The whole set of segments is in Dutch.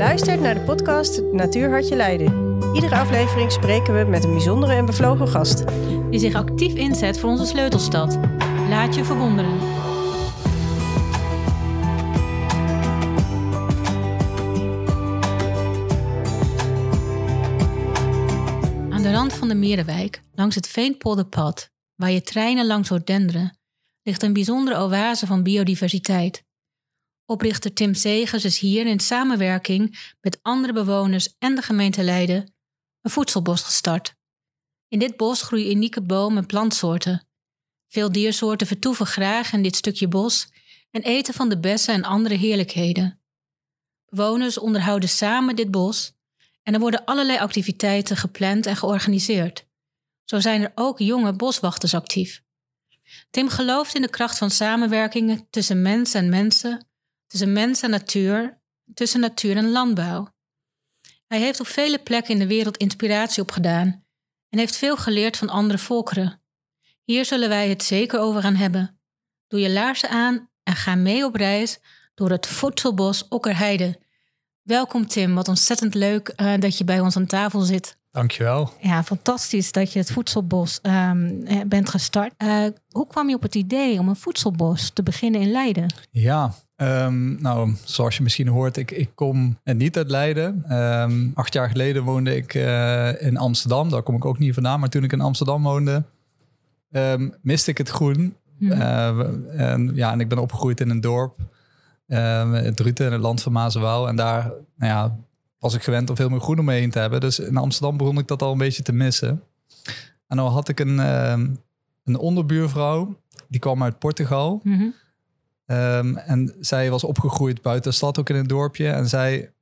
luistert naar de podcast Natuur Hartje Leiden. Iedere aflevering spreken we met een bijzondere en bevlogen gast. Die zich actief inzet voor onze sleutelstad. Laat je verwonderen. Aan de rand van de Merenwijk, langs het Veenpolderpad, waar je treinen langs hoort denderen, ligt een bijzondere oase van biodiversiteit. Oprichter Tim Segers is hier in samenwerking met andere bewoners en de gemeente Leiden een voedselbos gestart. In dit bos groeien unieke bomen en plantsoorten. Veel diersoorten vertoeven graag in dit stukje bos en eten van de bessen en andere heerlijkheden. Bewoners onderhouden samen dit bos en er worden allerlei activiteiten gepland en georganiseerd. Zo zijn er ook jonge boswachters actief. Tim gelooft in de kracht van samenwerkingen tussen mens en mensen, tussen mens en natuur, tussen natuur en landbouw. Hij heeft op vele plekken in de wereld inspiratie opgedaan en heeft veel geleerd van andere volkeren. Hier zullen wij het zeker over gaan hebben. Doe je laarzen aan en ga mee op reis door het voedselbos Okkerheide. Welkom Tim, wat ontzettend leuk uh, dat je bij ons aan tafel zit. Dankjewel. Ja, fantastisch dat je het voedselbos um, bent gestart. Uh, hoe kwam je op het idee om een voedselbos te beginnen in Leiden? Ja, Um, nou, zoals je misschien hoort, ik, ik kom niet uit Leiden. Um, acht jaar geleden woonde ik uh, in Amsterdam. Daar kom ik ook niet vandaan. Maar toen ik in Amsterdam woonde, um, miste ik het groen. Mm. Uh, en, ja, en ik ben opgegroeid in een dorp. het Druten, in het land van Mazenwaal. En daar nou ja, was ik gewend om veel meer groen om me heen te hebben. Dus in Amsterdam begon ik dat al een beetje te missen. En dan had ik een, een onderbuurvrouw. Die kwam uit Portugal. Mm -hmm. Um, en zij was opgegroeid buiten de stad, ook in een dorpje. En zij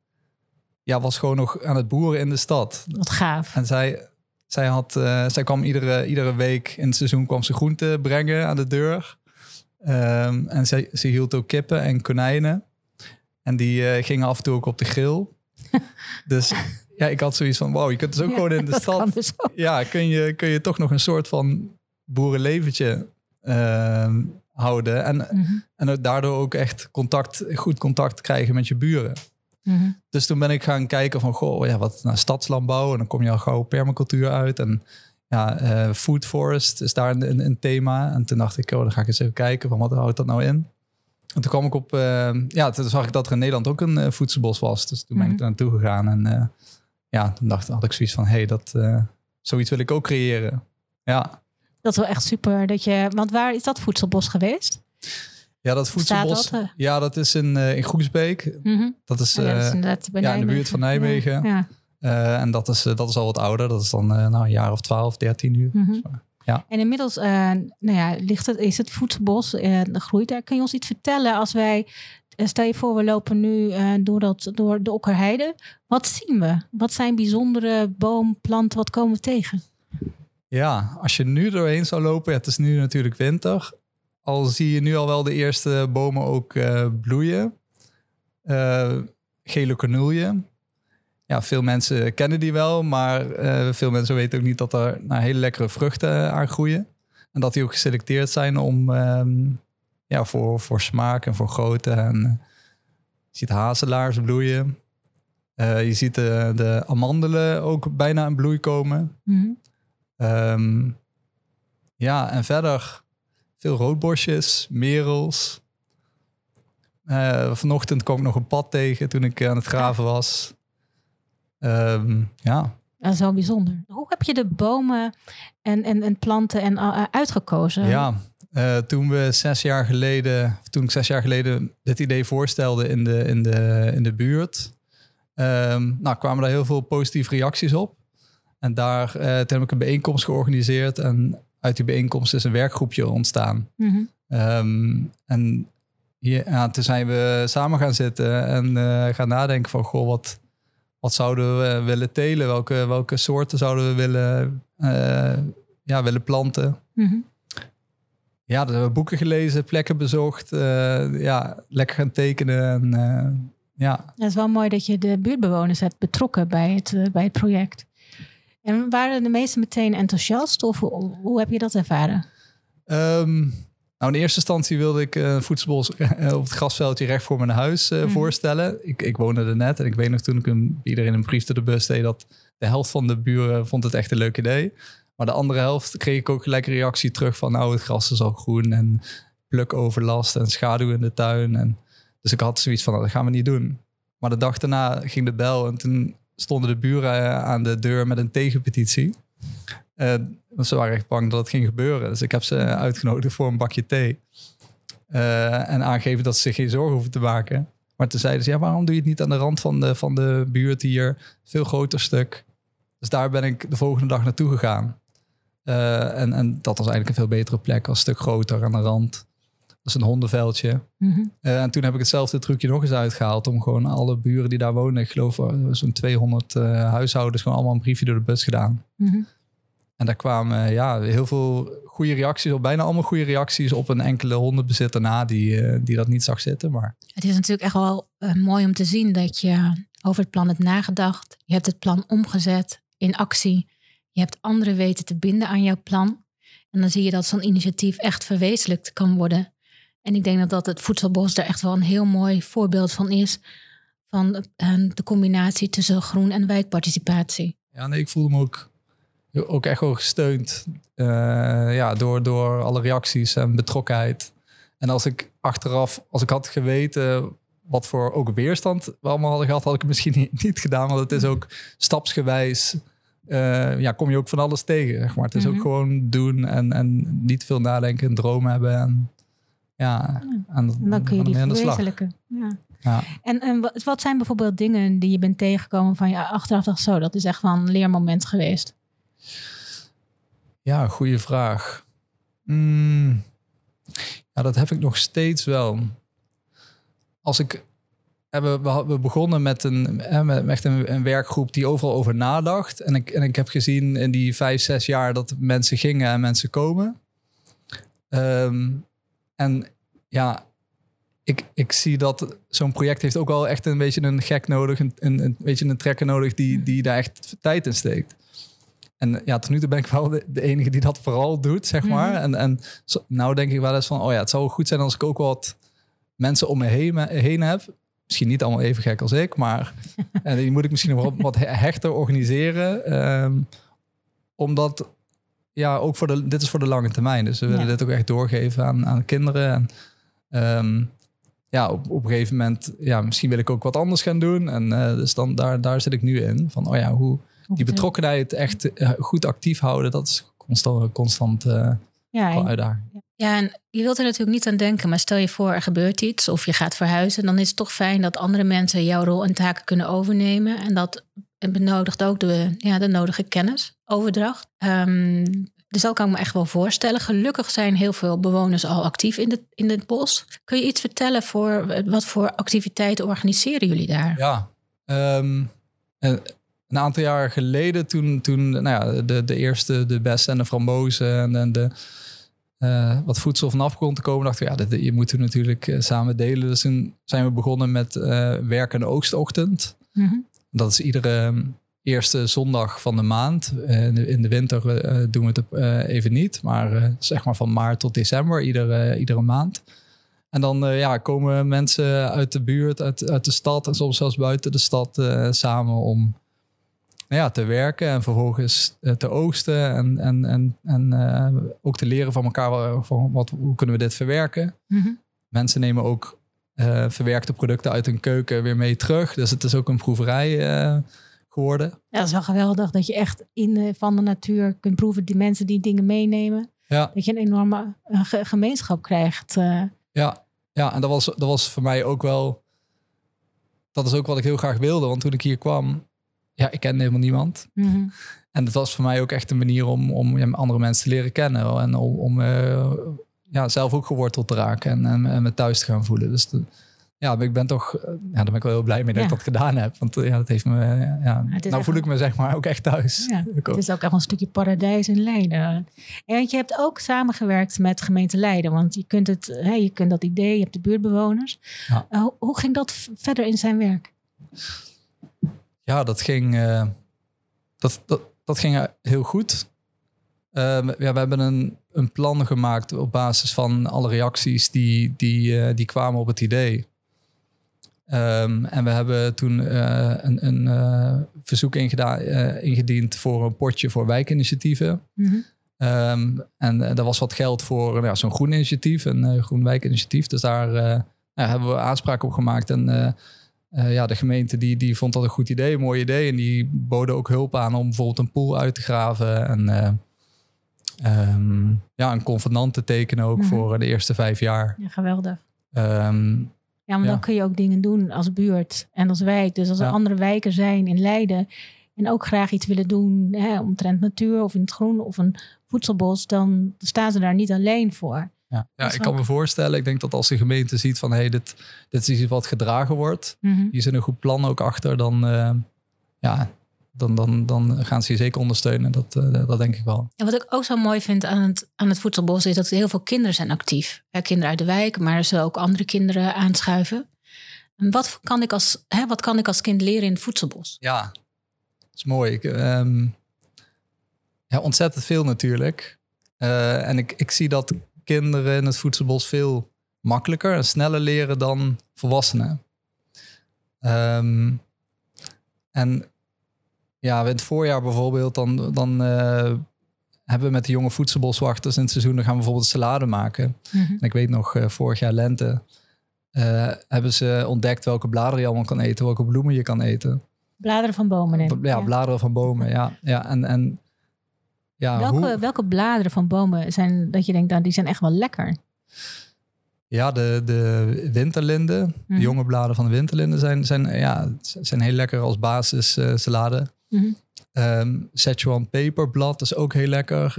ja, was gewoon nog aan het boeren in de stad. Wat gaaf. En zij, zij, had, uh, zij kwam iedere, iedere week in het seizoen kwam ze groenten brengen aan de deur. Um, en zij, ze hield ook kippen en konijnen. En die uh, gingen af en toe ook op de grill. dus ja, ik had zoiets van, wow, je kunt dus ook ja, gewoon in de stad... Dus ja, kun je, kun je toch nog een soort van boerenleventje uh, houden. En, mm -hmm. en daardoor ook echt contact, goed contact krijgen met je buren. Mm -hmm. Dus toen ben ik gaan kijken van, goh, ja, wat naar stadslandbouw. En dan kom je al gauw permacultuur uit. En ja, uh, food forest is daar een, een, thema. En toen dacht ik, oh, dan ga ik eens even kijken van wat houdt dat nou in. En toen kwam ik op, uh, ja, toen zag ik dat er in Nederland ook een uh, voedselbos was. Dus toen ben ik er naartoe gegaan. En ja, toen dacht, had ik zoiets van, hé, hey, dat, zoiets wil ik ook creëren. Ja. Dat is wel echt super. Dat je, want waar is dat voedselbos geweest? Ja, dat voedselbos. Dat? Ja, dat is in, uh, in Groesbeek. Mm -hmm. Dat is, uh, ja, dat is ja, in de buurt van Nijmegen. Ja. Uh, en dat is, dat is al wat ouder. Dat is dan nou, een jaar of 12, 13 nu. Mm -hmm. ja. En inmiddels nou ja, ligt het, is het voedselbos groeit daar. Kun je ons iets vertellen als wij stel je voor, we lopen nu door, dat, door de Okkerheide. Wat zien we? Wat zijn bijzondere boom, planten? Wat komen we tegen? Ja, als je nu doorheen zou lopen, ja, het is nu natuurlijk winter. Al zie je nu al wel de eerste bomen ook uh, bloeien. Uh, gele cornoelje. Ja, veel mensen kennen die wel, maar uh, veel mensen weten ook niet dat er nou, hele lekkere vruchten aan groeien. En dat die ook geselecteerd zijn om, um, ja, voor, voor smaak en voor grootte. En, je ziet hazelaars bloeien. je ziet de, de amandelen ook bijna in bloei komen. Mm. Um, ja, en verder veel roodbosjes, merels. Uh, vanochtend kwam ik nog een pad tegen toen ik aan het graven was. Um, ja. Dat is wel bijzonder. Hoe heb je de bomen en, en, en planten en, uh, uitgekozen? Ja, uh, toen we zes jaar geleden, toen ik zes jaar geleden dit idee voorstelde in de, in de, in de buurt, um, nou, kwamen er heel veel positieve reacties op. En daar uh, heb ik een bijeenkomst georganiseerd. En uit die bijeenkomst is een werkgroepje ontstaan. Mm um, en hier, ja, toen zijn we samen gaan zitten en uh, gaan nadenken van... Goh, wat, wat zouden we willen telen? Welke, welke soorten zouden we willen, uh, ja, willen planten? Mm -hmm. Ja, we hebben boeken gelezen, plekken bezocht. ja, lekker gaan tekenen. En, ja. Het is wel mooi dat je de buurtbewoners hebt betrokken bij het, bij het project. En waren de meesten meteen enthousiast of hoe, heb je dat ervaren? Um, Nou, in eerste instantie wilde ik een voedselbos eh, op het grasveldje recht voor mijn huis eh, Mhm. voorstellen. Ik, ik woonde er net en ik weet nog toen ik een, iedereen een brief door de bus deed... dat de helft van de buren vond het echt een leuk idee. Maar de andere helft kreeg ik ook gelijk een reactie terug van... nou, het gras is al groen en plukoverlast en schaduw in de tuin. En, dus ik had zoiets van, nou, dat gaan we niet doen. Maar de dag daarna ging de bel en toen stonden de buren eh, aan de deur met een tegenpetitie. Eh, ze waren echt bang dat het ging gebeuren. Dus ik heb ze uitgenodigd voor een bakje thee. Eh, en aangegeven dat ze zich geen zorgen hoeven te maken. Maar toen zeiden ze, ja, waarom doe je het niet aan de rand van de, van de buurt hier? Veel groter stuk. Dus daar ben ik de volgende dag naartoe gegaan. En, en dat was eigenlijk een veel betere plek. Was een stuk groter aan de rand. Dat is een hondenveldje. Mhm. Eh, en toen heb ik hetzelfde trucje nog eens uitgehaald. Om gewoon alle buren die daar wonen. Ik geloof eh, zo'n 200 eh, huishoudens. Gewoon allemaal een briefje door de bus gedaan. Mhm. En daar kwamen ja, heel veel goede reacties op. Bijna allemaal goede reacties op een enkele hondenbezitter na. Die, die dat niet zag zitten. Maar Het is natuurlijk echt wel mooi om te zien dat je over het plan hebt nagedacht. Je hebt het plan omgezet in actie. Je hebt anderen weten te binden aan jouw plan. En dan zie je dat zo'n initiatief echt verwezenlijkt kan worden. En ik denk dat, dat het Voedselbos daar echt wel een heel mooi voorbeeld van is. Van eh, de combinatie tussen groen en wijkparticipatie. ja, nee, ik voelde me ook, ook echt wel gesteund. eh, ja, door, door alle reacties en betrokkenheid. En als ik achteraf, als ik had geweten wat voor ook weerstand we allemaal hadden gehad, had ik het misschien niet, gedaan. Want het is ook stapsgewijs. eh, ja, kom je ook van alles tegen. Zeg maar. Het is Mhm. ook gewoon doen en, en niet veel nadenken en dromen hebben. En, ja, en, En dan kun je die verwezenlijken. Ja. Ja. En, en wat- zijn bijvoorbeeld dingen die je bent tegengekomen van ja, achteraf dacht zo, dat is echt wel een leermoment geweest. Ja, goede vraag. Mm, ja, dat heb ik nog steeds wel. Als ik. eh, We, we, begonnen met, een, eh, met echt een, een werkgroep die overal over nadacht. En ik, en ik heb gezien in die vijf, zes jaar dat mensen gingen en mensen komen. Ehm, en ja, ik, ik zie dat zo'n project heeft ook wel echt een beetje een gek nodig. Een, een, een beetje een trekker nodig die, die daar echt tijd in steekt. En ja, tot nu toe ben ik wel de, de enige die dat vooral doet, zeg maar. Mhm. En, en zo- nou denk ik wel eens van, oh ja, het zou wel goed zijn als ik ook wat mensen om me heen, heen heb. Misschien niet allemaal even gek als ik, maar en die moet ik misschien nog wat, wat he- hechter organiseren. Ehm, omdat, ja, ook voor de, dit is voor de lange termijn. Dus we willen Ja. dit ook echt doorgeven aan, aan kinderen. En ehm, ja, op, op een gegeven moment, ja, misschien wil ik ook wat anders gaan doen. En eh, dus dan daar, daar zit ik nu in. Van, oh ja, hoe, die betrokkenheid echt eh, goed actief houden, dat is constant, constant eh Ja, en- uitdaging. Ja, en je wilt er natuurlijk niet aan denken, maar stel je voor er gebeurt iets of je gaat verhuizen, dan is het toch fijn dat andere mensen jouw rol en taken kunnen overnemen. En dat benodigt ook de, ja, de nodige kennis, overdracht. Ehm, dus dat kan ik me echt wel voorstellen. Gelukkig zijn heel veel bewoners al actief in, de, in het bos. Kun je iets vertellen voor wat voor activiteiten organiseren jullie daar? Ja, ehm, een, een aantal jaar geleden toen, toen nou ja, de, de eerste, de beste en de frambozen en, en de, eh, wat voedsel vanaf begon te komen, dachten we, ja, dit, je moet het natuurlijk eh, samen delen. Dus toen zijn we begonnen met eh werk- en oogstochtend. Mhm. Dat is iedere ehm, eerste zondag van de maand. Eh, in, de, in de winter eh, doen we het eh, even niet, maar zeg maar van maart tot december, iedere, iedere maand. En dan ja, komen mensen uit de buurt, uit, uit de stad en soms zelfs buiten de stad samen om nou ja, te werken en vervolgens te oogsten en, en, en, en ook te leren van elkaar van wat, hoe kunnen we dit verwerken. Mhm. Mensen nemen ook eh, verwerkte producten uit hun keuken weer mee terug. Dus het is ook een proeverij eh, geworden. Ja, dat is wel geweldig dat je echt in de, van de natuur kunt proeven. Die mensen die dingen meenemen. Ja, Dat je een enorme eh, ge- gemeenschap krijgt. ja, ja en dat was, dat was voor mij ook wel... Dat is ook wat ik heel graag wilde. Want toen ik hier kwam, ja, ik kende helemaal niemand. Mhm. En het was voor mij ook echt een manier om, om ja, andere mensen te leren kennen. En om, om ja, zelf ook geworteld te raken en, en, en me thuis te gaan voelen. Dus de- ja, ik ben toch, ja, daar ben ik wel heel blij mee dat Ja. ik dat gedaan heb. Want eh, ja, dat heeft me, eh, ja, nou voel ik me zeg maar ook echt thuis. Ja. Het is ook echt een stukje paradijs in Leiden. En je hebt ook samengewerkt met gemeente Leiden. Want je kunt, het, hè, je kunt dat idee, je hebt de buurtbewoners. Ja. Eh, hoe, ging dat verder in zijn werk? Ja, dat ging, dat, dat, dat ging heel goed. Eh, ja, we hebben een, een plan gemaakt op basis van alle reacties die, die, eh, die kwamen op het idee. Ehm, en we hebben toen eh, een, een eh, verzoek ingeda- eh, ingediend voor een potje voor wijkinitiatieven. Ehm, en daar was wat geld voor nou ja, zo'n groen initiatief, een groen wijkinitiatief. Dus daar nou, hebben we aanspraak op gemaakt. En ja, de gemeente die, die vond dat een goed idee, een mooi idee. En die boden ook hulp aan om bijvoorbeeld een pool uit te graven. En eh, ehm, ja, een convenant te tekenen ook Mhm. voor de eerste vijf jaar. Ja, geweldig. Ehm, Ja, maar Ja. dan kun je ook dingen doen als buurt en als wijk. Dus als er Ja. andere wijken zijn in Leiden en ook graag iets willen doen hè, omtrent natuur of in het groen of een voedselbos, dan staan ze daar niet alleen voor. ja, ja is ik kan me voorstellen. Ik denk dat als de gemeente ziet van... hey, dit, dit is iets wat gedragen wordt. Mhm. Hier zit een goed plan ook achter. Dan, eh, ja, dan, dan, dan gaan ze je zeker ondersteunen. Dat, eh, dat denk ik wel. En wat ik ook zo mooi vind aan het, aan het voedselbos is dat heel veel kinderen zijn actief. Kinderen uit de wijk, maar zullen ook andere kinderen aanschuiven. En wat kan ik als, hè, wat kan ik als kind leren in het voedselbos? Ja, dat is mooi. Ik, ehm, ja, ontzettend veel natuurlijk. Eh, en ik, ik zie dat kinderen in het voedselbos veel makkelijker en sneller leren dan volwassenen. Ehm, en ja, in het voorjaar bijvoorbeeld, dan, dan eh, hebben we met de jonge voedselboswachters in het seizoen, dan gaan we bijvoorbeeld salade maken. Mhm. En ik weet nog, eh, vorig jaar lente eh, hebben ze ontdekt welke bladeren je allemaal kan eten, welke bloemen je kan eten. Bladeren van bomen. neem. Ja, bladeren van bomen, ja. ja en, en ja, Welke, hoe, welke bladeren van bomen zijn dat je denkt, nou, die zijn echt wel lekker? ja de, de winterlinden, Mhm. de jonge bladeren van de winterlinden zijn, zijn, ja, zijn heel lekker als basis salade. Mhm. Ehm Szechuan peperblad is ook heel lekker.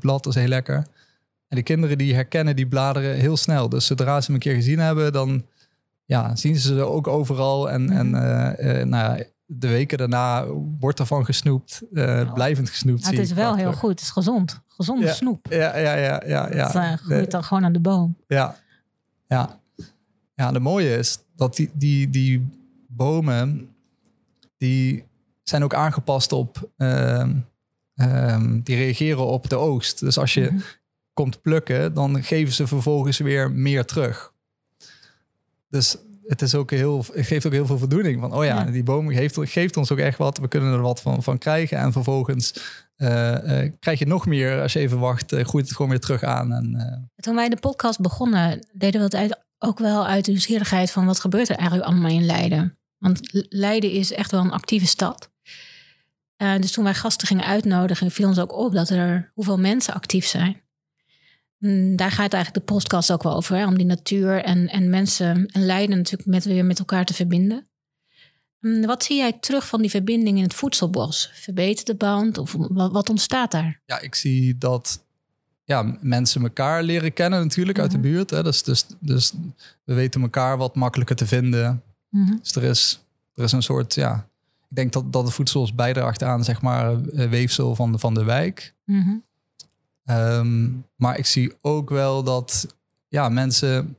Blad is heel lekker. En de kinderen die herkennen die bladeren heel snel. Dus zodra ze hem een keer gezien hebben, dan ja, zien ze ze ook overal. En, en eh, eh, nou, ja, de weken daarna wordt ervan gesnoept. eh, blijvend gesnoept. Nou, het is wel heel goed. Het is gezond. Gezonde Ja. snoep. Ja, ja, ja, ja. ja. Het groeit dan gewoon aan de boom. ja, ja. Ja, de mooie is dat die, die, die bomen, die zijn ook aangepast op, ehm, ehm, die reageren op de oogst. Dus als je Mhm. komt plukken, dan geven ze vervolgens weer meer terug. Dus het, is ook heel, het geeft ook heel veel voldoening. Van, oh ja, Ja. die boom geeft, geeft ons ook echt wat. We kunnen er wat van, van krijgen. En vervolgens eh, eh, krijg je nog meer. Als je even wacht, eh, groeit het gewoon weer terug aan. En, Toen wij de podcast begonnen, deden we het uit, ook wel uit de nieuwsgierigheid van wat gebeurt er eigenlijk allemaal in Leiden. Want Le- Leiden is echt wel een actieve stad. Eh, dus toen wij gasten gingen uitnodigen, viel ons ook op dat er hoeveel mensen actief zijn. Mm, Daar gaat eigenlijk de podcast ook wel over, hè, om die natuur en, en mensen en Leiden natuurlijk met, weer met elkaar te verbinden. Mm, Wat zie jij terug van die verbinding in het voedselbos? Verbetert de band of wat, wat ontstaat daar? ja, ik zie dat ja, mensen elkaar leren kennen natuurlijk uit de Mhm. buurt. Hè. Dus, dus, dus we weten elkaar wat makkelijker te vinden. Mhm. Dus er is, er is een soort, ja... Ik denk dat, dat het voedsel bijdraagt aan, zeg maar, weefsel van de, van de wijk. Mhm. Ehm, maar ik zie ook wel dat ja, mensen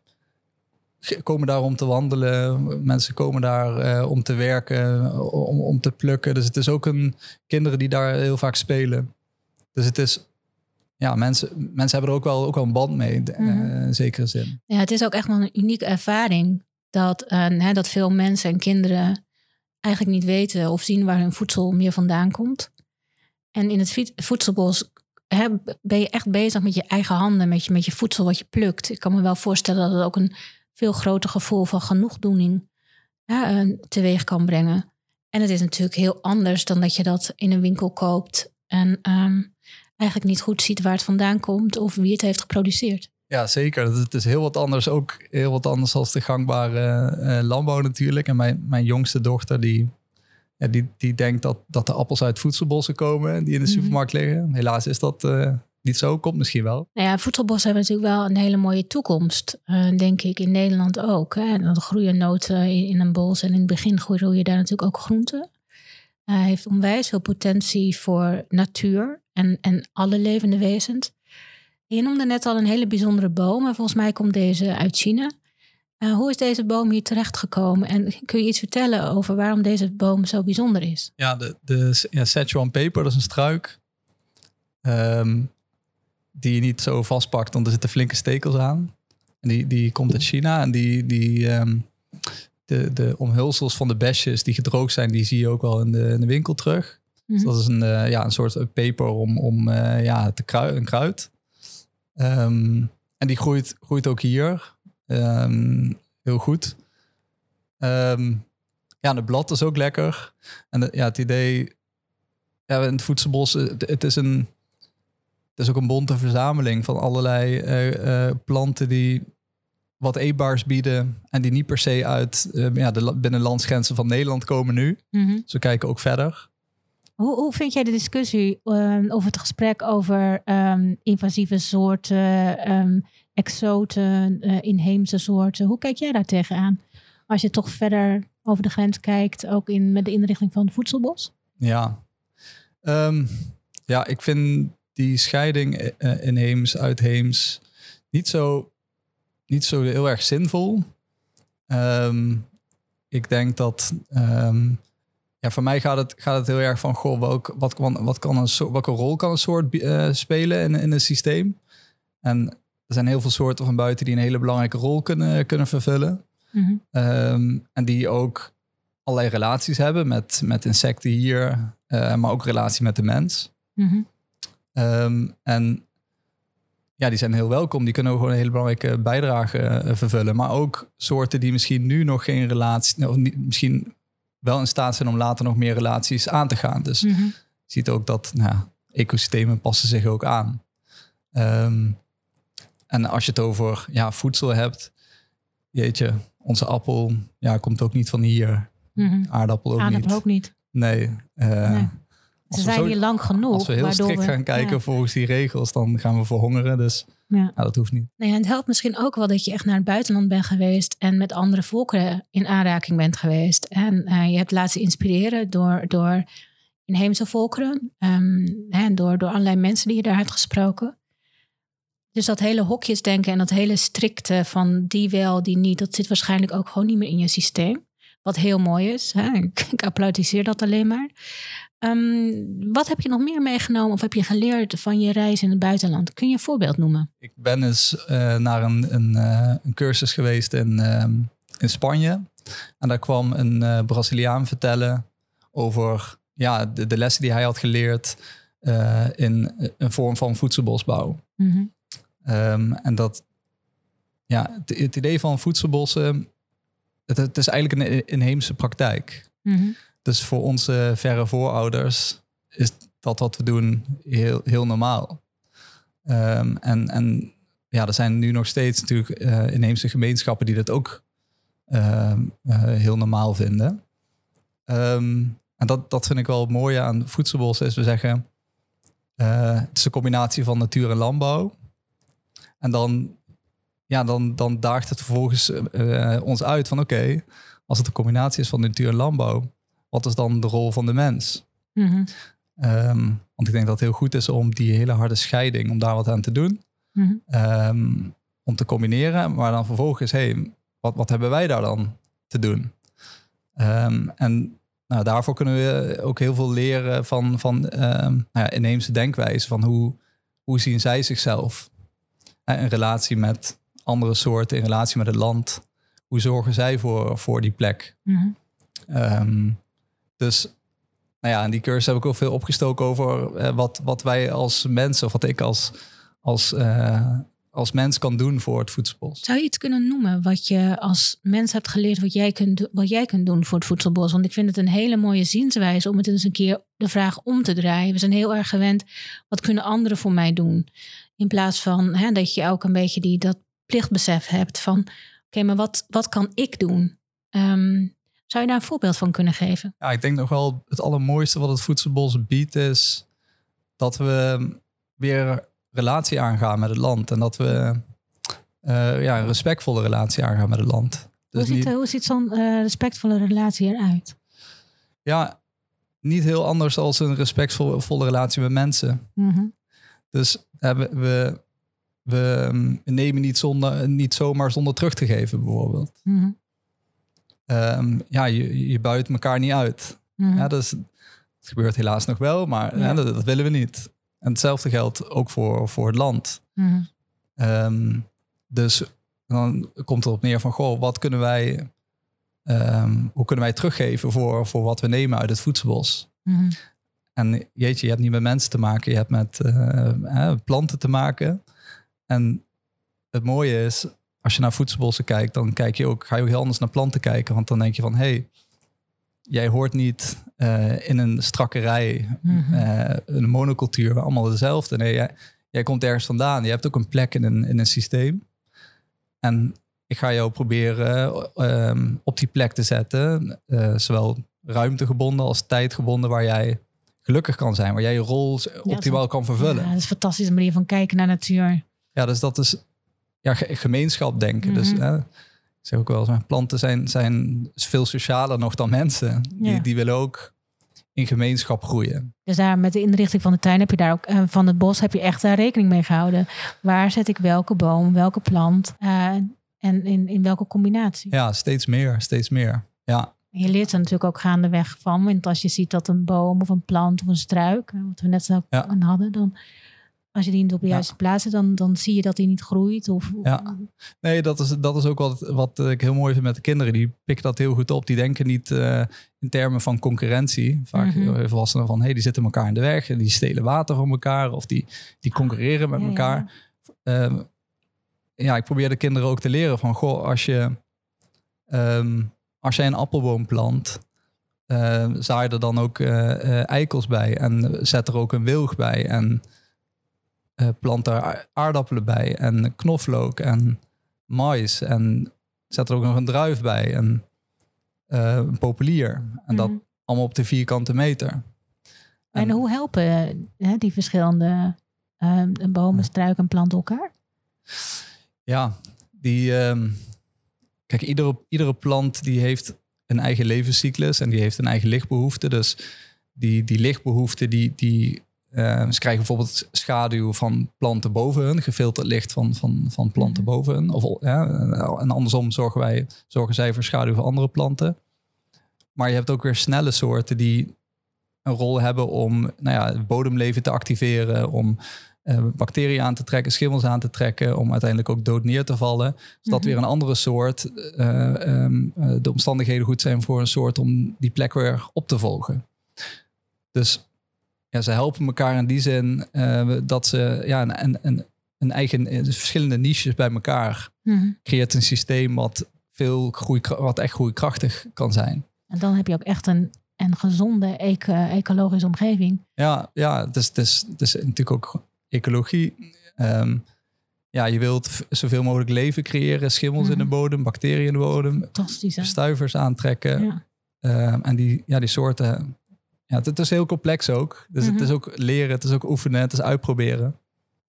komen daar om te wandelen. Mensen komen daar eh, om te werken, om, om te plukken. Dus het is ook een kinderen die daar heel vaak spelen. Dus het is, ja, mensen, mensen hebben er ook wel, ook wel een band mee, Mhm. eh, in zekere zin. Ja, het is ook echt wel een unieke ervaring dat, eh, hè, dat veel mensen en kinderen eigenlijk niet weten of zien waar hun voedsel meer vandaan komt. En in het voedselbos hè, ben je echt bezig met je eigen handen, met je, met je voedsel wat je plukt. Ik kan me wel voorstellen dat het ook een veel groter gevoel van genoegdoening ja, eh, teweeg kan brengen. En het is natuurlijk heel anders dan dat je dat in een winkel koopt en ehm, eigenlijk niet goed ziet waar het vandaan komt of wie het heeft geproduceerd. Ja, zeker. Het- is heel wat anders, ook heel wat anders als de gangbare eh, landbouw natuurlijk. En mijn, mijn jongste dochter, die, ja, die, die denkt dat, dat de appels uit voedselbossen komen die in de Mhm. supermarkt liggen. Helaas is dat eh, niet zo, komt misschien wel. Nou ja, voedselbossen hebben natuurlijk wel een hele mooie toekomst, eh, denk ik, in Nederland ook. Hè. Dan groeien noten in, in een bos en in het begin groeien daar natuurlijk ook groenten. Hij heeft onwijs veel potentie voor natuur en, en alle levende wezens. Je noemde net al een hele bijzondere boom en volgens mij komt deze uit China. Eh, hoe is deze boom hier terechtgekomen en kun je iets vertellen over waarom deze boom zo bijzonder is? Ja, de, de ja, Szechuan peper, dat is een struik. ehm, die je niet zo vastpakt, want er zitten flinke stekels aan. En die, die komt uit China en die, die ehm, de, de omhulsels van de besjes die gedroogd zijn, die zie je ook wel in de, in de winkel terug. Dus Mhm. dat is een, eh, ja, een soort peper om, om eh, ja, te krui een kruid. Ehm, en die groeit, groeit ook hier. Ehm, heel goed. Ehm, ja, en het blad is ook lekker. En de- ja, het idee... Ja, in het voedselbos, eh, het, het is een... Het is ook een bonte verzameling van allerlei eh, eh, planten die wat eetbaars bieden. En die niet per se uit ja, de la- binnenlandsgrenzen van Nederland komen nu. Mhm. Dus we kijken ook verder. Hoe, hoe vind jij de discussie eh, over het gesprek over ehm, invasieve soorten, ehm, exoten, eh, inheemse soorten? Hoe kijk jij daar tegenaan? Als je toch verder over de grens kijkt, ook in, met de inrichting van het voedselbos? Ja. Ehm, ja, ik vind die scheiding eh, eh, inheems, uitheems niet zo, niet zo heel erg zinvol. Ehm, ik denk dat... ehm, ja, voor mij gaat het, gaat het heel erg van... Goh, welk, wat kan, wat kan een soort, welke rol kan een soort eh, spelen in, in een systeem? En er zijn heel veel soorten van buiten... die een hele belangrijke rol kunnen, kunnen vervullen. Mhm. Ehm, en die ook allerlei relaties hebben met, met insecten hier, eh, maar ook relatie met de mens. Mhm. Ehm, en ja, die zijn heel welkom. Die kunnen ook gewoon een hele belangrijke bijdrage eh, vervullen. Maar ook soorten die misschien nu nog geen relatie, niet- misschien wel in staat zijn om later nog meer relaties aan te gaan. Dus Mhm. je ziet ook dat nou, ecosystemen passen zich ook aan. Ehm, en als je het over ja, voedsel hebt, jeetje, onze appel ja, komt ook niet van hier. Mhm. Aardappel ook Aardappel niet. ook niet. Nee. eh, Nee. Als Ze we zijn zo- hier lang genoeg. Als we heel strikt we- gaan kijken ja. volgens die regels, dan gaan we verhongeren. Dus Ja. ja, dat hoeft niet. Nou ja, het helpt misschien ook wel dat je echt naar het buitenland bent geweest en met andere volkeren in aanraking bent geweest. En eh, je hebt laten inspireren door, door inheemse volkeren ehm, hè, door, door allerlei mensen die je daar hebt gesproken. Dus dat hele hokjesdenken en dat hele strikte van die wel, die niet, dat zit waarschijnlijk ook gewoon niet meer in je systeem. Wat heel mooi is. Hè? Ik, ik applaudisseer dat alleen maar. Ehm, wat heb je nog meer meegenomen of heb je geleerd van je reis in het buitenland? Kun je een voorbeeld noemen? Ik ben eens eh, naar een, een, eh, een cursus geweest in, ehm, in Spanje. En daar kwam een eh, Braziliaan vertellen over ja, de, de lessen die hij had geleerd in een vorm van voedselbosbouw. Mhm. Ehm, en dat, ja, het, het idee van voedselbossen, het, het is eigenlijk een inheemse praktijk. Mhm. Dus voor onze verre voorouders is dat wat we doen heel, heel normaal. Ehm, en, en ja, er zijn nu nog steeds natuurlijk eh, inheemse gemeenschappen die dat ook ehm, eh, heel normaal vinden. Ehm, en dat, dat vind ik wel het mooie aan voedselbossen, is we zeggen, eh, het is een combinatie van natuur en landbouw. En dan, ja, dan, dan daagt het vervolgens eh, ons uit van oké, als het een combinatie is van natuur en landbouw, wat is dan de rol van de mens? Mhm. Ehm, want ik denk dat het heel goed is om die hele harde scheiding, om daar wat aan te doen. Mhm. Ehm, om te combineren, maar dan vervolgens, hey, wat, wat hebben wij daar dan te doen? Ehm, en nou, daarvoor kunnen we ook heel veel leren van, van nou ja, inheemse denkwijze, van hoe, hoe zien zij zichzelf? Eh, in relatie met andere soorten, in relatie met het land. Hoe zorgen zij voor, voor die plek? Mhm. Ehm, dus nou ja, in die cursus heb ik ook veel opgestoken over eh, wat, wat wij als mensen, of wat ik als, als, eh, als mens kan doen voor het voedselbos. Zou je iets kunnen noemen wat je als mens hebt geleerd, wat jij, kunt, wat jij kunt doen voor het voedselbos? Want ik vind het een hele mooie zienswijze om het eens een keer de vraag om te draaien. We zijn heel erg gewend, wat kunnen anderen voor mij doen? In plaats van hè, dat je ook een beetje die, dat plichtbesef hebt van, oké, maar wat, wat kan ik doen? Ehm, zou je daar een voorbeeld van kunnen geven? Ja, ik denk nog wel het allermooiste wat het voedselbos biedt is dat we weer relatie aangaan met het land. En dat we eh, ja, een respectvolle relatie aangaan met het land. hoe, Dus ziet, niet, hoe ziet zo'n eh, respectvolle relatie eruit? ja, niet heel anders als een respectvolle relatie met mensen. Mhm. Dus eh, we, we, we mm, nemen niet, zonder, niet zomaar zonder terug te geven, bijvoorbeeld. Mhm. Ehm, ja, je, je buit elkaar niet uit. Ja, dus, het gebeurt helaas nog wel, maar Ja. ja, dat, dat willen we niet. En hetzelfde geldt ook voor, voor het land. Mhm. Ehm, dus dan komt het op neer van, goh, wat kunnen wij, ehm, hoe kunnen wij teruggeven voor, voor wat we nemen uit het voedselbos? Mhm. En jeetje, je hebt niet met mensen te maken, je hebt met eh, planten te maken. En het mooie is, als je naar voedselbossen kijkt, dan kijk je ook, ga je ook heel anders naar planten kijken. Want dan denk je van, hé, hey, jij hoort niet eh, in een strakke rij, Mhm. eh, een monocultuur, waar allemaal dezelfde. Nee, jij, jij komt ergens vandaan. Je hebt ook een plek in een, in een systeem. En ik ga jou proberen ehm, op die plek te zetten, eh, zowel ruimtegebonden als tijdgebonden, waar jij gelukkig kan zijn, waar jij je rol optimaal kan vervullen. Ja, dat is een fantastische manier van kijken naar natuur. Ja, dus dat is ja, ge- gemeenschap denken. Dus Mhm. hè, ik zeg ook wel eens, planten zijn, zijn veel socialer nog dan mensen. Die, Ja. die willen ook in gemeenschap groeien. Dus daar met de inrichting van de tuin heb je daar ook eh, van het bos heb je echt daar rekening mee gehouden. Waar zet ik welke boom, welke plant eh, en in, in welke combinatie? Ja, steeds meer, steeds meer. Ja, je leert er natuurlijk ook gaandeweg van. Want als je ziet dat een boom of een plant of een struik, wat we net zo Ja. hadden, dan als je die niet op de juiste plaats zet, dan, dan zie je dat die niet groeit. Of, Ja. nee, dat is, dat is ook wat, wat ik heel mooi vind met de kinderen. Die pikken dat heel goed op. Die denken niet eh, in termen van concurrentie. Vaak mm volwassenen van, hey, die zitten elkaar in de weg. En die stelen water van elkaar. Of die, die concurreren met Ja, ja, elkaar. Ehm, ja, ik probeer de kinderen ook te leren van, goh, als je, ehm, als jij een appelboom plant, eh, zaai er dan ook eh, eh, eikels bij en zet er ook een wilg bij en eh, plant daar aardappelen bij en knoflook en mais en zet er ook nog een druif bij en eh, een populier en dat Mhm. allemaal op de vierkante meter. En hoe helpen hè, die verschillende eh, bomen, struiken en planten elkaar? Ja, die. ehm, kijk, iedere, iedere plant die heeft een eigen levenscyclus en die heeft een eigen lichtbehoefte. Dus die, die lichtbehoefte, die, die, ehm, ze krijgen bijvoorbeeld schaduw van planten boven hun, gefilterd licht van, van, van planten Mhm. boven hun. Of, ja, en andersom zorgen, wij, zorgen zij voor schaduw van andere planten. Maar je hebt ook weer snelle soorten die een rol hebben om nou ja, het bodemleven te activeren, om eh, bacteriën aan te trekken, schimmels aan te trekken, om uiteindelijk ook dood neer te vallen. Dus dat Mhm. weer een andere soort, eh, ehm, eh, de omstandigheden goed zijn voor een soort om die plek weer op te volgen. Dus ja, ze helpen elkaar in die zin eh, dat ze ja, een, een, een, eigen, eh, dus verschillende niches bij elkaar Mhm. creëert een systeem wat veel groei, wat echt groeikrachtig kan zijn. En dan heb je ook echt een, een gezonde eco- ecologische omgeving. Ja, ja het, is, het, is, het is natuurlijk ook ecologie. Ehm, ja, je wilt zoveel mogelijk leven creëren, schimmels in de Mhm. bodem, bacteriën in de bodem, Fantastisch. Hè? stuivers aantrekken. Ja. Ehm, en die, ja, die soorten, ja, het, is heel complex ook. Dus Mhm. het is ook leren, het is ook oefenen, het is uitproberen.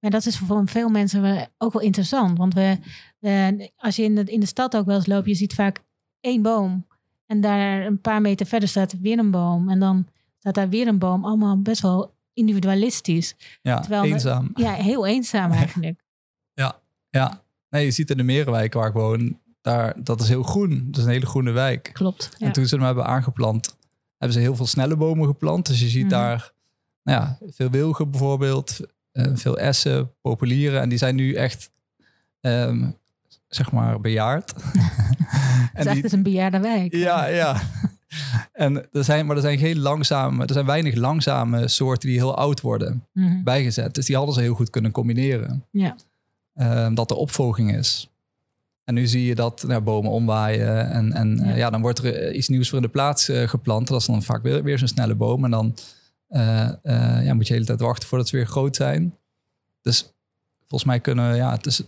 Maar dat is voor veel mensen ook wel interessant. Want we, we- als je in de, in de stad ook wel eens loopt, je ziet vaak één boom. En daar een paar meter verder staat weer een boom. En dan staat daar weer een boom. Allemaal best wel individualistisch. Ja, Terwijl we- eenzaam. Ja, heel eenzaam eigenlijk. Ja, nee, je ziet in de Merenwijk waar ik woon, daar, dat is heel groen. Dat is een hele groene wijk. Klopt. Ja. En toen ze hem hebben aangeplant, hebben ze heel veel snelle bomen geplant. Dus je ziet Mhm. daar nou ja, veel wilgen bijvoorbeeld, eh, veel essen, populieren. En die zijn nu echt, ehm, zeg maar, bejaard. Het is echt een bejaarde wijk. Ja, ja. En er zijn, maar er zijn geen langzame, er zijn weinig langzame soorten die heel oud worden Mhm. bijgezet. Dus die hadden ze heel goed kunnen combineren. Ja. Ehm, dat er opvolging is. En nu zie je dat nou, bomen omwaaien en, en Ja. ja. dan wordt er eh, iets nieuws voor in de plaats eh, geplant. Dat is dan vaak weer, weer zo'n snelle boom. En dan eh, eh, ja, moet je de hele tijd wachten voordat ze weer groot zijn. Dus volgens mij kunnen, ja, het is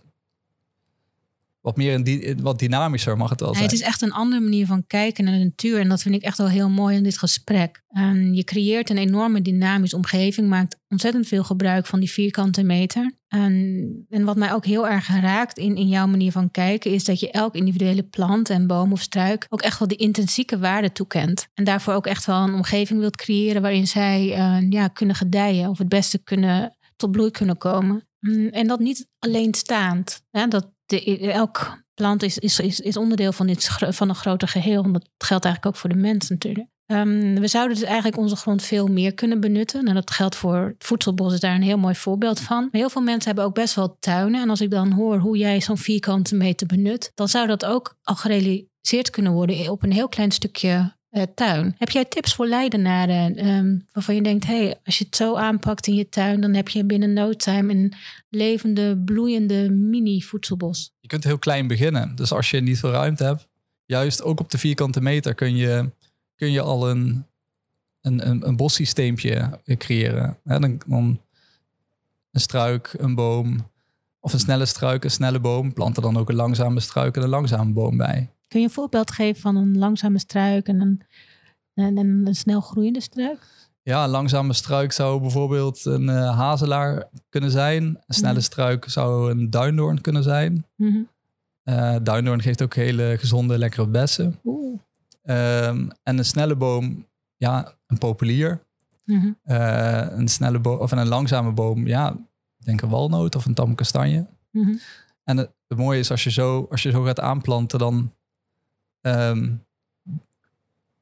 wat meer die, wat dynamischer mag het wel zijn. het is echt een andere manier van kijken naar de natuur. En dat vind ik echt wel heel mooi in dit gesprek. En je creëert een enorme dynamische omgeving. Maakt ontzettend veel gebruik van die vierkante meter. En, en wat mij ook heel erg raakt in, in jouw manier van kijken... is dat je elk individuele plant en boom of struik... ook echt wel die intrinsieke waarde toekent. En daarvoor ook echt wel een omgeving wilt creëren... waarin zij eh, ja, kunnen gedijen of het beste kunnen, tot bloei kunnen komen. Mm, En dat niet alleenstaand. Hè? Dat de, elk plant is, is, is, is onderdeel van, van een groter geheel. En dat geldt eigenlijk ook voor de mens natuurlijk. Ehm, we zouden dus eigenlijk onze grond veel meer kunnen benutten. En dat geldt voor het voedselbos, is daar een heel mooi voorbeeld van. Maar heel veel mensen hebben ook best wel tuinen. En als ik dan hoor hoe jij zo'n vierkante meter benut, dan zou dat ook al gerealiseerd kunnen worden op een heel klein stukje uh, tuin. Heb jij tips voor leidenaren um, waarvan je denkt, hey, als je het zo aanpakt in je tuin, dan heb je binnen no time een levende, bloeiende mini-voedselbos? Je kunt heel klein beginnen. Dus als je niet veel ruimte hebt, juist ook op de vierkante meter kun je, kun je al een, een, een, een creëren. dan, dan een struik, een boom, of een snelle struik, een snelle boom. Plant er dan ook een langzame struik en een langzame boom bij. Kun je een voorbeeld geven van een langzame struik en een, en een snel groeiende struik? Ja, een langzame struik zou bijvoorbeeld een uh, hazelaar kunnen zijn. Een snelle mhm. struik zou een duindoorn kunnen zijn. Mm duindoorn geeft ook hele gezonde, lekkere bessen. Um, en een snelle boom, ja, een populier. Mhm. Eh, een snelle boom of een langzame boom, ja, denk een walnoot of een tam kastanje. Mhm. En het, het, mooie is als je zo, als je zo gaat aanplanten, dan Ehm,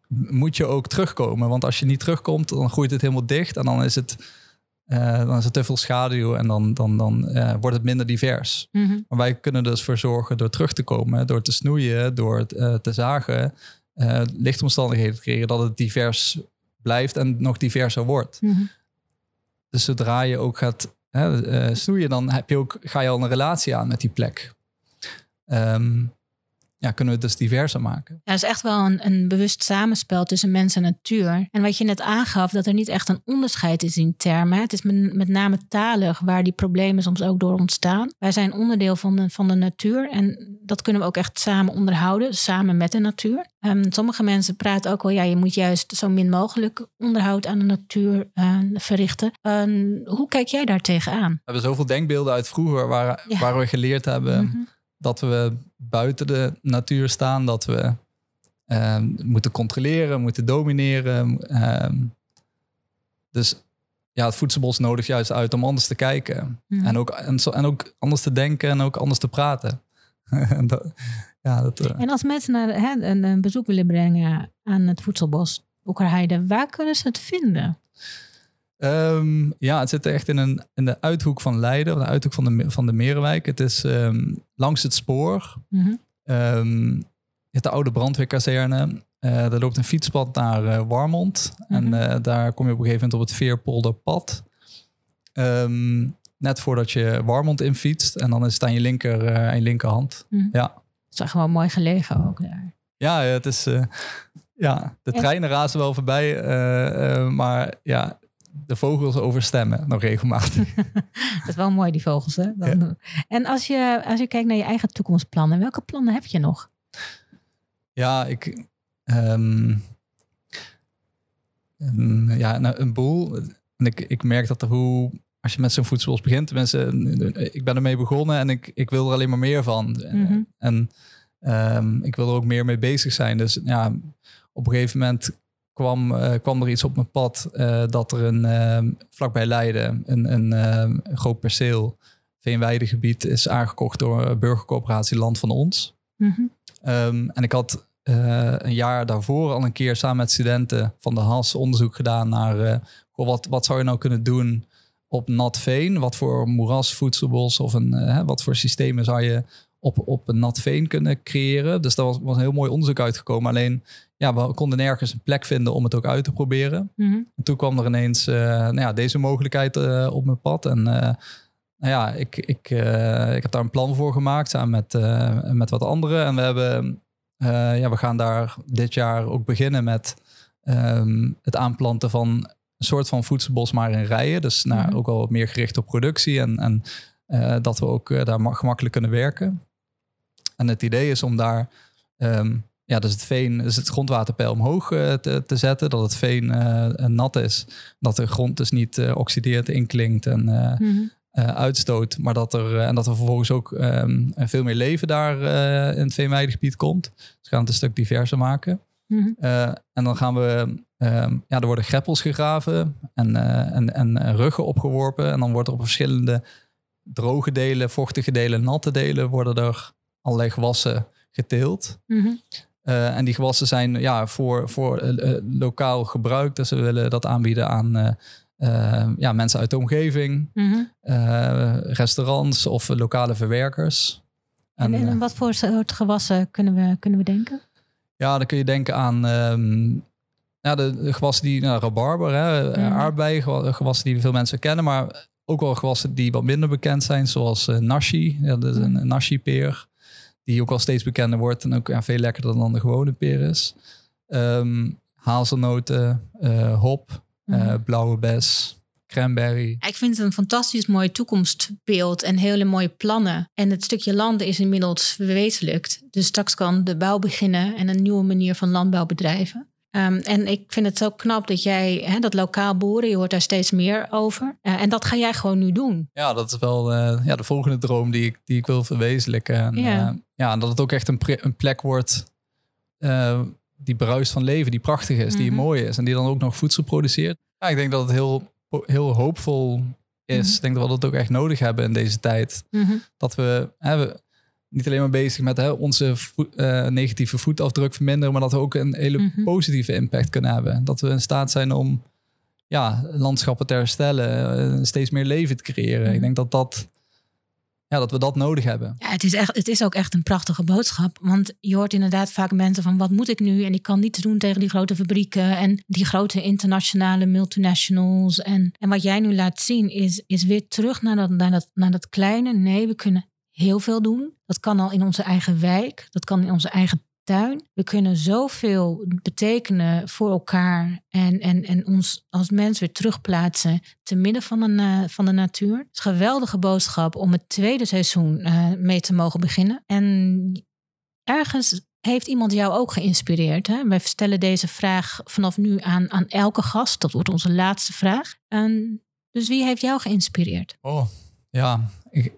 moet je ook terugkomen. Want als je niet terugkomt, dan groeit het helemaal dicht. En dan is het, uh, dan is het te veel schaduw en dan, dan, dan uh, wordt het minder divers. Mhm. Maar wij kunnen dus voor zorgen door terug te komen, door te snoeien, door uh, te zagen, lichtomstandigheden te creëren, dat het divers blijft en nog diverser wordt. Mhm. Dus zodra je ook gaat snoeien, dan heb je ook, ga je al een relatie aan met die plek. Um, ja, kunnen we het dus diverser maken. Ja, het is echt wel een, een bewust samenspel tussen mens en natuur. En wat je net aangaf, dat er niet echt een onderscheid is in termen. Het is met, met name talig waar die problemen soms ook door ontstaan. Wij zijn onderdeel van de, van de natuur en dat kunnen we ook echt samen onderhouden, samen met de natuur. Um, sommige mensen praten ook wel, ja, je moet juist zo min mogelijk onderhoud aan de natuur uh, verrichten. Uh, hoe kijk jij daar tegenaan? We hebben zoveel denkbeelden uit vroeger waar, waar we geleerd hebben. Mhm dat we buiten de natuur staan, dat we ehm, moeten controleren, moeten domineren. Ehm, dus ja, het voedselbos nodigt juist uit om anders te kijken. En, ook, en, en, ook anders te denken en ook anders te praten. dat, ja, dat, uh... en als mensen naar, hè, een, een, bezoek willen brengen aan het voedselbos Oekerheide, waar kunnen ze het vinden? Um, ja, het zit echt in, een, in de uithoek van Leiden, de uithoek van de, van de Merenwijk. Het is um, langs het spoor. Mm -hmm. um, de oude brandweerkazerne. Uh, er loopt een fietspad naar uh, Warmond. Mm -hmm. En uh, daar kom je op een gegeven moment op het Veerpolderpad. net voordat je Warmond infietst. En dan is het aan je, linker, aan je linkerhand. Mm -hmm. Ja. Het is gewoon mooi gelegen ook daar. Ja, het is... ja, de treinen razen wel voorbij. maar ja, de vogels overstemmen nog regelmatig. dat is wel mooi, die vogels. Hè? Dan, En als je, als je kijkt naar je eigen toekomstplannen, welke plannen heb je nog? Ja, ik. Um, ja, nou, een boel. En ik, ik merk dat er hoe. Als je met zo'n voedselbos begint, mensen, ik ben ermee begonnen en ik, ik wil er alleen maar meer van. Mhm. En um, ik wil er ook meer mee bezig zijn. Dus ja, op een gegeven moment kwam, uh, kwam er iets op mijn pad uh, dat er een uh, vlakbij Leiden een, een, een groot perceel veenweidegebied is aangekocht door burgercoöperatie Land van Ons. Mm -hmm. um, en ik had een jaar daarvoor al een keer samen met studenten van de HAS onderzoek gedaan naar wat, wat zou je nou kunnen doen op nat veen? Wat voor moerasvoedselbos of een, wat voor systemen zou je op, op een nat veen kunnen creëren? Dus daar was, was een heel mooi onderzoek uitgekomen. Alleen ja, we konden nergens een plek vinden om het ook uit te proberen. Mhm. En toen kwam er ineens uh, nou ja, deze mogelijkheid uh, op mijn pad. En uh, nou ja, ik, ik, ik heb daar een plan voor gemaakt samen met, met wat anderen. En we, hebben, ja, we gaan daar dit jaar ook beginnen met um, het aanplanten van een soort van voedselbos, maar in rijen. Dus nou, mm -hmm. ook wel wat meer gericht op productie en, en dat we ook daar gemakkelijk kunnen werken. En het idee is om daar um, ja, dus het veen, dus het grondwaterpeil omhoog uh, te, te, zetten. Dat het veen uh, nat is. Dat de grond dus niet oxideert, inklinkt en mm uitstoot. Maar dat er, en dat er vervolgens ook um, veel meer leven daar in het veenweidegebied komt. Dus we gaan het een stuk diverser maken. Mm -hmm. en dan gaan we, um, ja, er worden greppels gegraven en, en, en ruggen opgeworpen. En dan wordt er op verschillende droge delen, vochtige delen, natte delen, worden er allerlei gewassen geteeld. Mm -hmm. Uh, en die gewassen zijn ja, voor, voor uh, lokaal gebruik. Dus we willen dat aanbieden aan uh, ja, mensen uit de omgeving, mm -hmm. restaurants of lokale verwerkers. En, en, en, wat voor soort gewassen kunnen we, kunnen we denken? Ja, dan kun je denken aan um, ja, de, gewassen die, nou, rabarber, hè, mm. aardbeien, gewassen die veel mensen kennen, maar ook wel gewassen die wat minder bekend zijn, zoals nashi. Ja, dat is een, een nashi-peer die ook al steeds bekender wordt en ook ja, veel lekkerder dan de gewone peer is. Um, hazelnoten, uh, hop, uh, blauwe bes, cranberry. Ik vind het een fantastisch mooi toekomstbeeld en hele mooie plannen. En het stukje landen is inmiddels verwezenlijkt. Dus straks kan de bouw beginnen en een nieuwe manier van landbouw bedrijven. Um, en ik vind het zo knap dat jij, hè, dat lokaal boeren, je hoort daar steeds meer over. Uh, en dat ga jij gewoon nu doen. Ja, dat is wel uh, ja, de volgende droom die ik, die ik wil verwezenlijken. En, ja. Ja, en dat het ook echt een, een plek wordt die bruist van leven, die prachtig is, mm -hmm. die mhm. mooi is. En die dan ook nog voedsel produceert. Ja, ik denk dat het heel, heel hoopvol is. Mm -hmm. Ik denk dat we dat ook echt nodig hebben in deze tijd. Mm -hmm. Dat we, hè, we niet alleen maar bezig met hè, onze uh, negatieve voetafdruk verminderen, maar dat we ook een hele positieve impact kunnen hebben. Dat we in staat zijn om ja, landschappen te herstellen, uh, steeds meer leven te creëren. Ik denk dat dat. Ja, dat we dat nodig hebben. Ja, het is, echt, het is ook echt een prachtige boodschap. Want je hoort inderdaad vaak mensen van wat moet ik nu? En ik kan niets doen tegen die grote fabrieken en die grote internationale multinationals. En, en wat jij nu laat zien is, is weer terug naar dat, naar, dat, naar dat kleine. Nee, we kunnen heel veel doen. Dat kan al in onze eigen wijk, dat kan in onze eigen We kunnen zoveel betekenen voor elkaar en, en, en ons als mens weer terugplaatsen te midden van de, van de natuur. Het is een geweldige boodschap om het tweede seizoen uh, mee te mogen beginnen. En ergens heeft iemand jou ook geïnspireerd. Hè? Wij stellen deze vraag vanaf nu aan, aan elke gast. Dat wordt onze laatste vraag. En dus wie heeft jou geïnspireerd? Oh, ja. Ik,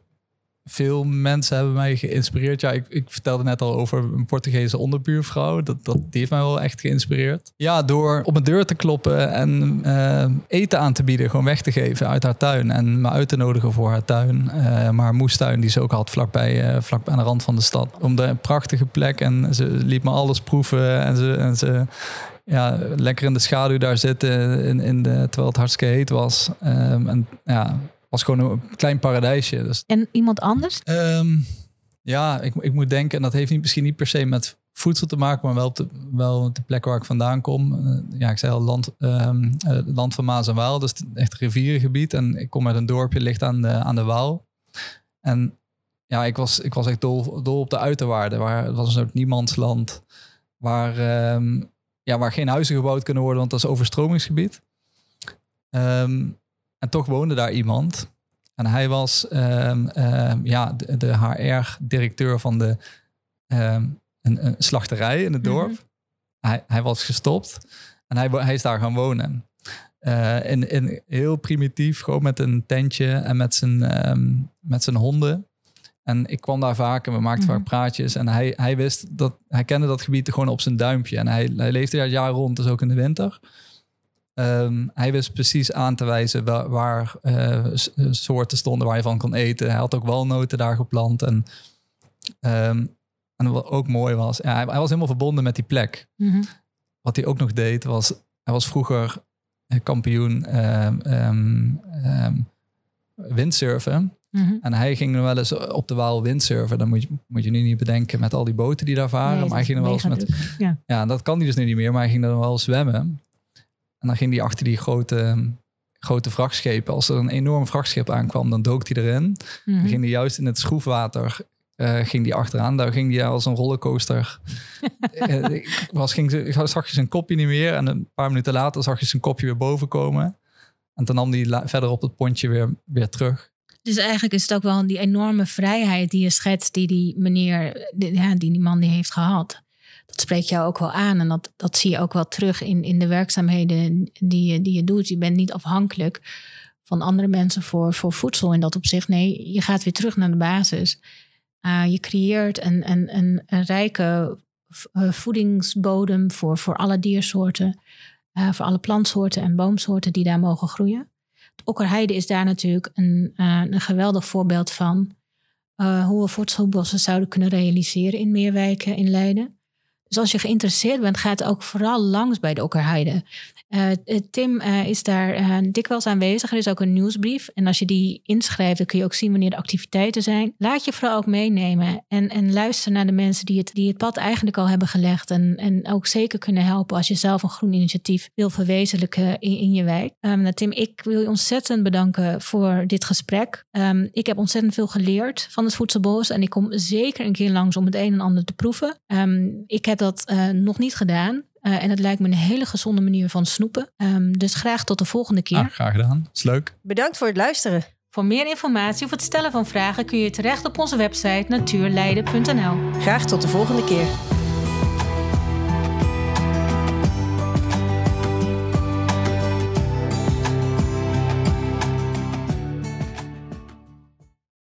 veel mensen hebben mij geïnspireerd. Ja, ik, ik, vertelde net al over een Portugese onderbuurvrouw. Dat, dat, die heeft mij wel echt geïnspireerd. Ja, door op mijn deur te kloppen en uh, eten aan te bieden. Gewoon weg te geven uit haar tuin. En me uit te nodigen voor haar tuin. Uh, maar haar moestuin die ze ook had vlakbij, uh, vlak aan de rand van de stad. Om de prachtige plek. En ze liet me alles proeven. En ze... En ze ja, lekker in de schaduw daar zitten in, in de, terwijl het hartstikke heet was. Um, en ja, was gewoon een klein paradijsje. Dus, en iemand anders? Um, ja, ik, ik moet denken, en dat heeft niet, misschien niet per se met voedsel te maken, maar wel op de, wel op de plek waar ik vandaan kom. Uh, ja, ik zei al, land, um, uh, land van Maas en Waal, dus echt rivierengebied. En ik kom uit een dorpje, ligt aan de, aan de Waal. En ja, ik was, ik was echt dol, dol op de uiterwaarden. Waar, het was een soort niemandsland, waar, um, ja, waar geen huizen gebouwd kunnen worden, want dat is overstromingsgebied. Um, en toch woonde daar iemand. En hij was um, um, ja, de, de HR-directeur van de, um, een, een, slachterij in het dorp. Mm -hmm. hij, hij was gestopt en hij, hij is daar gaan wonen. Uh, in, in heel primitief, gewoon met een tentje en met zijn, met zijn honden. En ik kwam daar vaak en we maakten mm -hmm. vaak praatjes. En hij, hij wist dat hij kende dat gebied gewoon op zijn duimpje. En hij, hij leefde daar het jaar rond, dus ook in de winter. Um, hij wist precies aan te wijzen waar, waar uh, soorten stonden waar je van kon eten. Hij had ook walnoten daar geplant. En, um, en wat ook mooi was, ja, hij, hij, was helemaal verbonden met die plek. Mm -hmm. Wat hij ook nog deed, was hij was vroeger kampioen um, windsurfen. Mm -hmm. En hij ging wel eens op de Waal windsurfen. Dan moet je, moet je nu niet bedenken met al die boten die daar varen. Nee, maar hij ging er wel eens met. Ja. ja, dat kan hij dus nu niet meer. Maar hij ging er wel zwemmen. En dan ging hij achter die grote, grote vrachtschepen. Als er een enorm vrachtschip aankwam, dan dook hij erin. Dan mhm. ging hij juist in het schroefwater uh, ging die achteraan. Daar ging hij als een rollercoaster. uh, was, ging, zag je zijn kopje niet meer. En een paar minuten later zag je zijn kopje weer boven komen. En toen nam hij verder op het pontje weer, weer terug. Dus eigenlijk is het ook wel die enorme vrijheid die je schetst, die die meneer, die, ja, die, die man die heeft gehad dat spreekt jou ook wel aan. En dat, dat zie je ook wel terug in, in de werkzaamheden die je, die je doet. Je bent niet afhankelijk van andere mensen voor, voor voedsel in dat opzicht. Nee, je gaat weer terug naar de basis. Uh, je creëert een, een, een, een rijke uh, voedingsbodem voor, voor alle diersoorten. Uh, voor alle plantsoorten en boomsoorten die daar mogen groeien. Het okkerheide is daar natuurlijk een, een geweldig voorbeeld van. hoe we voedselbossen zouden kunnen realiseren in meer wijken in Leiden. Dus als je geïnteresseerd bent, ga het ook vooral langs bij de Okkerheide. Uh, Tim uh, is daar dikwijls aanwezig. Er is ook een nieuwsbrief. En als je die inschrijft, dan kun je ook zien wanneer de activiteiten zijn. Laat je vooral ook meenemen. En, en luister naar de mensen die het, die het pad eigenlijk al hebben gelegd. En, en ook zeker kunnen helpen als je zelf een groen initiatief wil verwezenlijken in, in je wijk. Um, nou, Tim, ik wil je ontzettend bedanken voor dit gesprek. Um, ik heb ontzettend veel geleerd van het Voedselbos. En ik kom zeker een keer langs om het een en ander te proeven. Um, ik heb dat nog niet gedaan. Uh, en het lijkt me een hele gezonde manier van snoepen. Um, dus graag tot de volgende keer. Ah, graag gedaan. Is leuk. Bedankt voor het luisteren. Voor meer informatie of het stellen van vragen kun je terecht op onze website natuurleiden.nl. Graag tot de volgende keer.